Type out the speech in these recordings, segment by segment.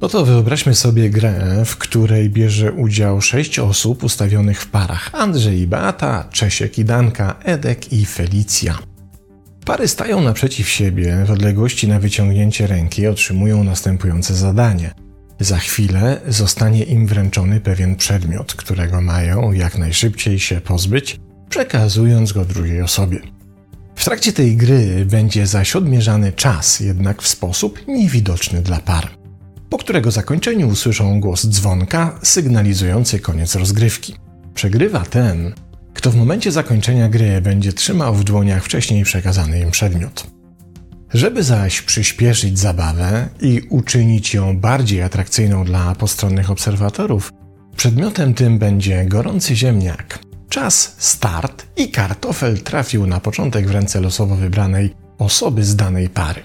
No to wyobraźmy sobie grę, w której bierze udział sześć osób ustawionych w parach. Andrzej i Beata, Czesiek i Danka, Edek i Felicja. Pary stają naprzeciw siebie w odległości na wyciągnięcie ręki otrzymują następujące zadanie. Za chwilę zostanie im wręczony pewien przedmiot, którego mają jak najszybciej się pozbyć, przekazując go drugiej osobie. W trakcie tej gry będzie zaś odmierzany czas, jednak w sposób niewidoczny dla par po którego zakończeniu usłyszą głos dzwonka sygnalizujący koniec rozgrywki. Przegrywa ten, kto w momencie zakończenia gry będzie trzymał w dłoniach wcześniej przekazany im przedmiot. Żeby zaś przyspieszyć zabawę i uczynić ją bardziej atrakcyjną dla postronnych obserwatorów, przedmiotem tym będzie gorący ziemniak. Czas start i kartofel trafił na początek w ręce losowo wybranej osoby z danej pary.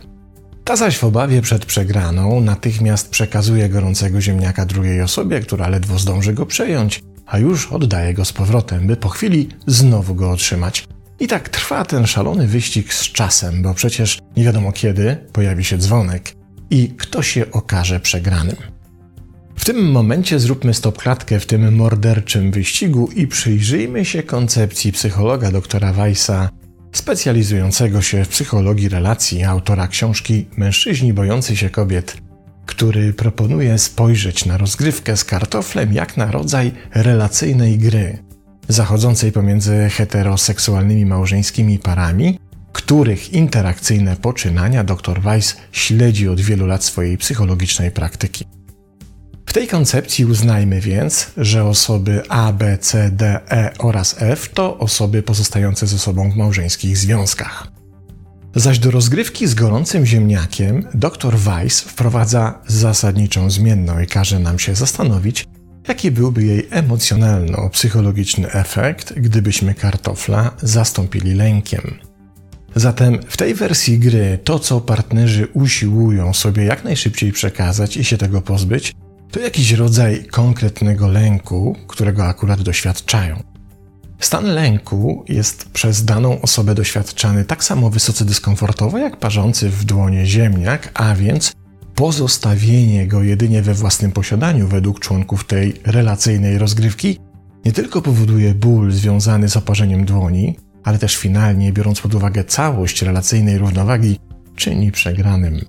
Ta zaś w obawie przed przegraną natychmiast przekazuje gorącego ziemniaka drugiej osobie, która ledwo zdąży go przejąć, a już oddaje go z powrotem, by po chwili znowu go otrzymać. I tak trwa ten szalony wyścig z czasem, bo przecież nie wiadomo kiedy pojawi się dzwonek i kto się okaże przegranym. W tym momencie zróbmy stopklatkę w tym morderczym wyścigu i przyjrzyjmy się koncepcji psychologa doktora Weissa specjalizującego się w psychologii relacji, autora książki Mężczyźni bojący się kobiet, który proponuje spojrzeć na rozgrywkę z kartoflem jak na rodzaj relacyjnej gry, zachodzącej pomiędzy heteroseksualnymi małżeńskimi parami, których interakcyjne poczynania dr Weiss śledzi od wielu lat swojej psychologicznej praktyki. W tej koncepcji uznajmy więc, że osoby A, B, C, D, E oraz F to osoby pozostające ze sobą w małżeńskich związkach. Zaś do rozgrywki z gorącym ziemniakiem dr Weiss wprowadza zasadniczą zmienną i każe nam się zastanowić, jaki byłby jej emocjonalno-psychologiczny efekt, gdybyśmy kartofla zastąpili lękiem. Zatem w tej wersji gry to, co partnerzy usiłują sobie jak najszybciej przekazać i się tego pozbyć, to jakiś rodzaj konkretnego lęku, którego akurat doświadczają. Stan lęku jest przez daną osobę doświadczany tak samo wysoce dyskomfortowo jak parzący w dłonie ziemniak, a więc pozostawienie go jedynie we własnym posiadaniu według członków tej relacyjnej rozgrywki nie tylko powoduje ból związany z oparzeniem dłoni, ale też finalnie, biorąc pod uwagę całość relacyjnej równowagi, czyni przegranym.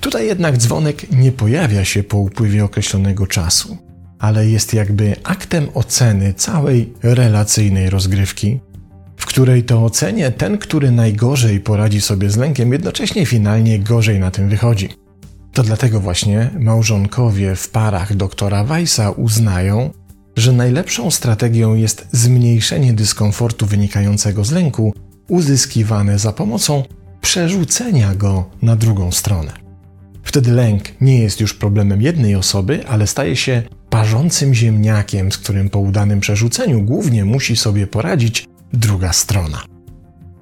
Tutaj jednak dzwonek nie pojawia się po upływie określonego czasu, ale jest jakby aktem oceny całej relacyjnej rozgrywki, w której to ocenie ten, który najgorzej poradzi sobie z lękiem, jednocześnie finalnie gorzej na tym wychodzi. To dlatego właśnie małżonkowie w parach doktora Weissa uznają, że najlepszą strategią jest zmniejszenie dyskomfortu wynikającego z lęku, uzyskiwane za pomocą przerzucenia go na drugą stronę. Wtedy lęk nie jest już problemem jednej osoby, ale staje się parzącym ziemniakiem, z którym po udanym przerzuceniu głównie musi sobie poradzić druga strona.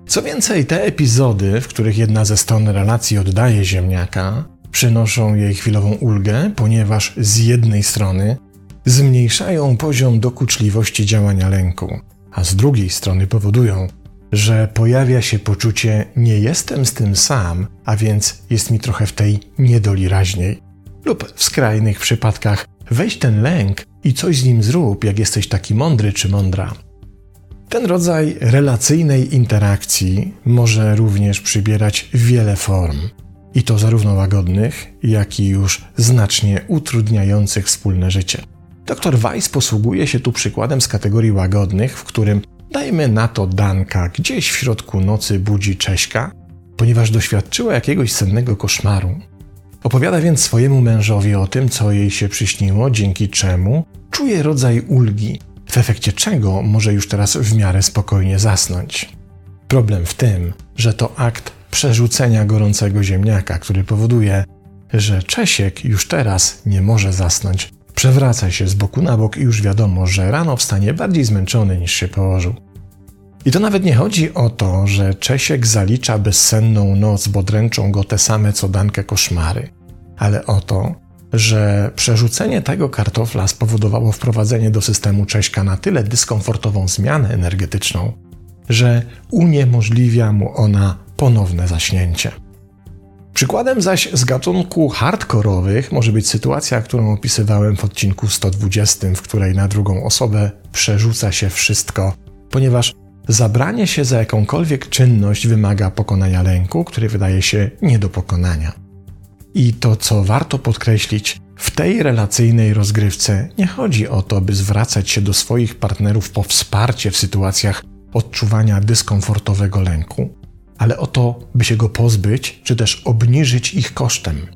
Co więcej, te epizody, w których jedna ze stron relacji oddaje ziemniaka, przynoszą jej chwilową ulgę, ponieważ z jednej strony zmniejszają poziom dokuczliwości działania lęku, a z drugiej strony powodują, że pojawia się poczucie nie jestem z tym sam, a więc jest mi trochę w tej niedoli raźniej. Lub w skrajnych przypadkach weź ten lęk i coś z nim zrób, jak jesteś taki mądry czy mądra. Ten rodzaj relacyjnej interakcji może również przybierać wiele form, i to zarówno łagodnych, jak i już znacznie utrudniających wspólne życie. Dr Weiss posługuje się tu przykładem z kategorii łagodnych, w którym Dajmy na to Danka gdzieś w środku nocy budzi Cześka, ponieważ doświadczyła jakiegoś sennego koszmaru. Opowiada więc swojemu mężowi o tym, co jej się przyśniło, dzięki czemu czuje rodzaj ulgi, w efekcie czego może już teraz w miarę spokojnie zasnąć. Problem w tym, że to akt przerzucenia gorącego ziemniaka, który powoduje, że Czesiek już teraz nie może zasnąć, Przewraca się z boku na bok i już wiadomo, że rano wstanie bardziej zmęczony niż się położył. I to nawet nie chodzi o to, że Czesiek zalicza bezsenną noc, bo dręczą go te same co Dankę koszmary, ale o to, że przerzucenie tego kartofla spowodowało wprowadzenie do systemu Cześka na tyle dyskomfortową zmianę energetyczną, że uniemożliwia mu ona ponowne zaśnięcie. Przykładem zaś z gatunku hardkorowych może być sytuacja, którą opisywałem w odcinku 120, w której na drugą osobę przerzuca się wszystko, ponieważ zabranie się za jakąkolwiek czynność wymaga pokonania lęku, który wydaje się nie do pokonania. I to, co warto podkreślić, w tej relacyjnej rozgrywce nie chodzi o to, by zwracać się do swoich partnerów po wsparcie w sytuacjach odczuwania dyskomfortowego lęku, ale o to, by się go pozbyć, czy też obniżyć ich kosztem.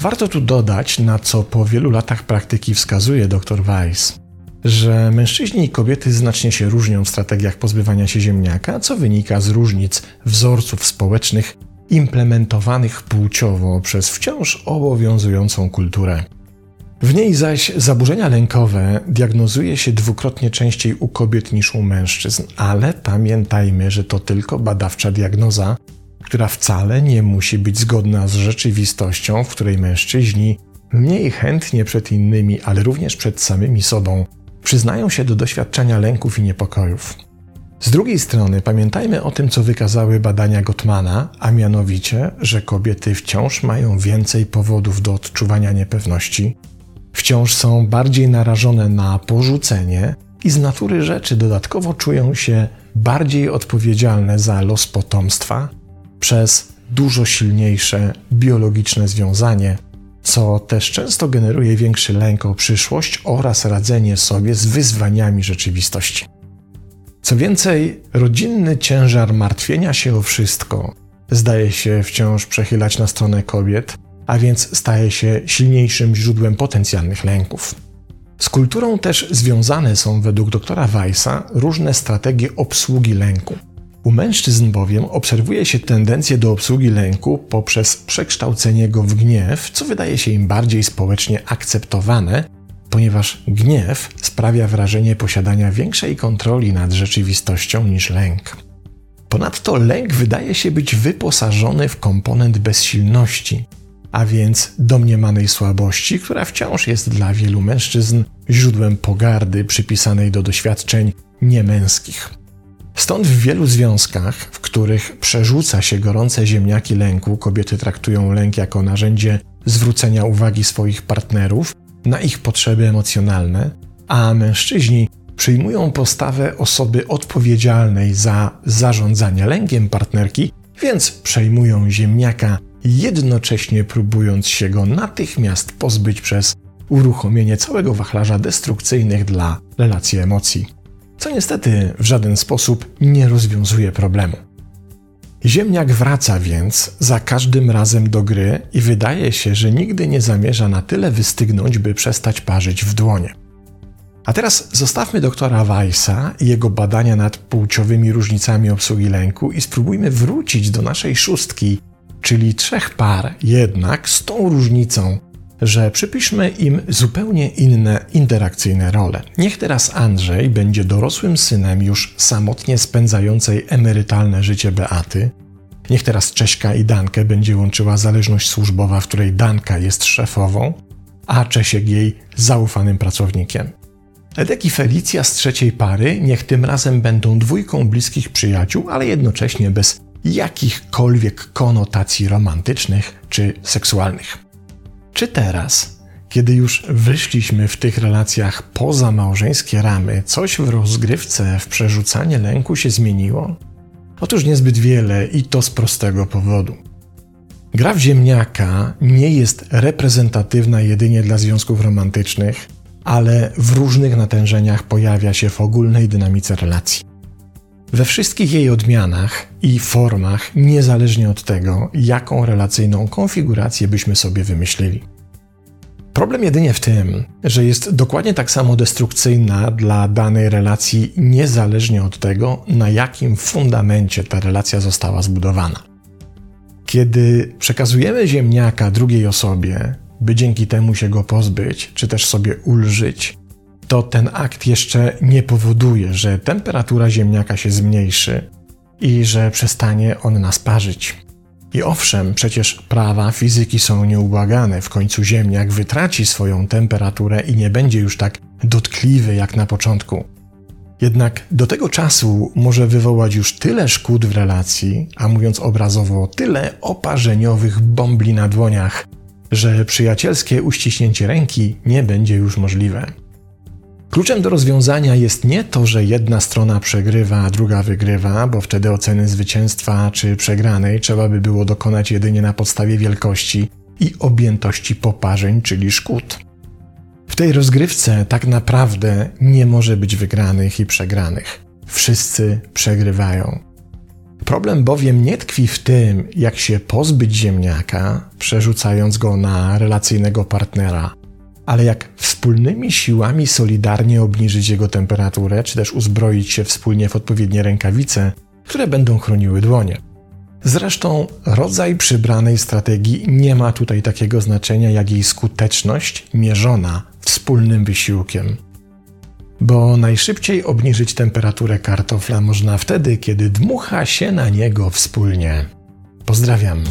Warto tu dodać, na co po wielu latach praktyki wskazuje dr Weiss, że mężczyźni i kobiety znacznie się różnią w strategiach pozbywania się ziemniaka, co wynika z różnic wzorców społecznych implementowanych płciowo przez wciąż obowiązującą kulturę. W niej zaś zaburzenia lękowe diagnozuje się dwukrotnie częściej u kobiet niż u mężczyzn, ale pamiętajmy, że to tylko badawcza diagnoza, która wcale nie musi być zgodna z rzeczywistością, w której mężczyźni mniej chętnie przed innymi, ale również przed samymi sobą przyznają się do doświadczenia lęków i niepokojów. Z drugiej strony pamiętajmy o tym, co wykazały badania Gottmana, a mianowicie, że kobiety wciąż mają więcej powodów do odczuwania niepewności, wciąż są bardziej narażone na porzucenie i z natury rzeczy dodatkowo czują się bardziej odpowiedzialne za los potomstwa przez dużo silniejsze biologiczne związanie, co też często generuje większy lęk o przyszłość oraz radzenie sobie z wyzwaniami rzeczywistości. Co więcej, rodzinny ciężar martwienia się o wszystko zdaje się wciąż przechylać na stronę kobiet, a więc staje się silniejszym źródłem potencjalnych lęków. Z kulturą też związane są według doktora Weissa różne strategie obsługi lęku. U mężczyzn bowiem obserwuje się tendencję do obsługi lęku poprzez przekształcenie go w gniew, co wydaje się im bardziej społecznie akceptowane ponieważ gniew sprawia wrażenie posiadania większej kontroli nad rzeczywistością niż lęk. Ponadto lęk wydaje się być wyposażony w komponent bezsilności, a więc domniemanej słabości, która wciąż jest dla wielu mężczyzn źródłem pogardy przypisanej do doświadczeń niemęskich. Stąd w wielu związkach, w których przerzuca się gorące ziemniaki lęku, kobiety traktują lęk jako narzędzie zwrócenia uwagi swoich partnerów, na ich potrzeby emocjonalne, a mężczyźni przyjmują postawę osoby odpowiedzialnej za zarządzanie lękiem partnerki, więc przejmują ziemniaka, jednocześnie próbując się go natychmiast pozbyć przez uruchomienie całego wachlarza destrukcyjnych dla relacji emocji, co niestety w żaden sposób nie rozwiązuje problemu. Ziemniak wraca więc za każdym razem do gry i wydaje się, że nigdy nie zamierza na tyle wystygnąć, by przestać parzyć w dłonie. A teraz zostawmy doktora Weissa i jego badania nad płciowymi różnicami obsługi lęku i spróbujmy wrócić do naszej szóstki, czyli trzech par, jednak z tą różnicą, że przypiszmy im zupełnie inne interakcyjne role. Niech teraz Andrzej będzie dorosłym synem już samotnie spędzającej emerytalne życie Beaty. Niech teraz Cześka i Dankę będzie łączyła zależność służbowa, w której Danka jest szefową, a Czesiek jej zaufanym pracownikiem. Edek i Felicja z trzeciej pary niech tym razem będą dwójką bliskich przyjaciół, ale jednocześnie bez jakichkolwiek konotacji romantycznych czy seksualnych. Czy teraz, kiedy już wyszliśmy w tych relacjach poza małżeńskie ramy, coś w rozgrywce, w przerzucanie lęku się zmieniło? Otóż niezbyt wiele i to z prostego powodu. Gra w ziemniaka nie jest reprezentatywna jedynie dla związków romantycznych, ale w różnych natężeniach pojawia się w ogólnej dynamice relacji. We wszystkich jej odmianach i formach, niezależnie od tego, jaką relacyjną konfigurację byśmy sobie wymyślili. Problem jedynie w tym, że jest dokładnie tak samo destrukcyjna dla danej relacji, niezależnie od tego, na jakim fundamencie ta relacja została zbudowana. Kiedy przekazujemy ziemniaka drugiej osobie, by dzięki temu się go pozbyć, czy też sobie ulżyć, to ten akt jeszcze nie powoduje, że temperatura ziemniaka się zmniejszy i że przestanie on nas parzyć. I owszem, przecież prawa fizyki są nieubłagane. W końcu ziemniak wytraci swoją temperaturę i nie będzie już tak dotkliwy jak na początku. Jednak do tego czasu może wywołać już tyle szkód w relacji, a mówiąc obrazowo, tyle oparzeniowych bombli na dłoniach, że przyjacielskie uściśnięcie ręki nie będzie już możliwe. Kluczem do rozwiązania jest nie to, że jedna strona przegrywa, a druga wygrywa, bo wtedy oceny zwycięstwa czy przegranej trzeba by było dokonać jedynie na podstawie wielkości i objętości poparzeń, czyli szkód. W tej rozgrywce tak naprawdę nie może być wygranych i przegranych. Wszyscy przegrywają. Problem bowiem nie tkwi w tym, jak się pozbyć ziemniaka, przerzucając go na relacyjnego partnera, ale jak wspólnymi siłami solidarnie obniżyć jego temperaturę, czy też uzbroić się wspólnie w odpowiednie rękawice, które będą chroniły dłonie. Zresztą rodzaj przybranej strategii nie ma tutaj takiego znaczenia jak jej skuteczność mierzona wspólnym wysiłkiem. Bo najszybciej obniżyć temperaturę kartofla można wtedy, kiedy dmucha się na niego wspólnie. Pozdrawiam.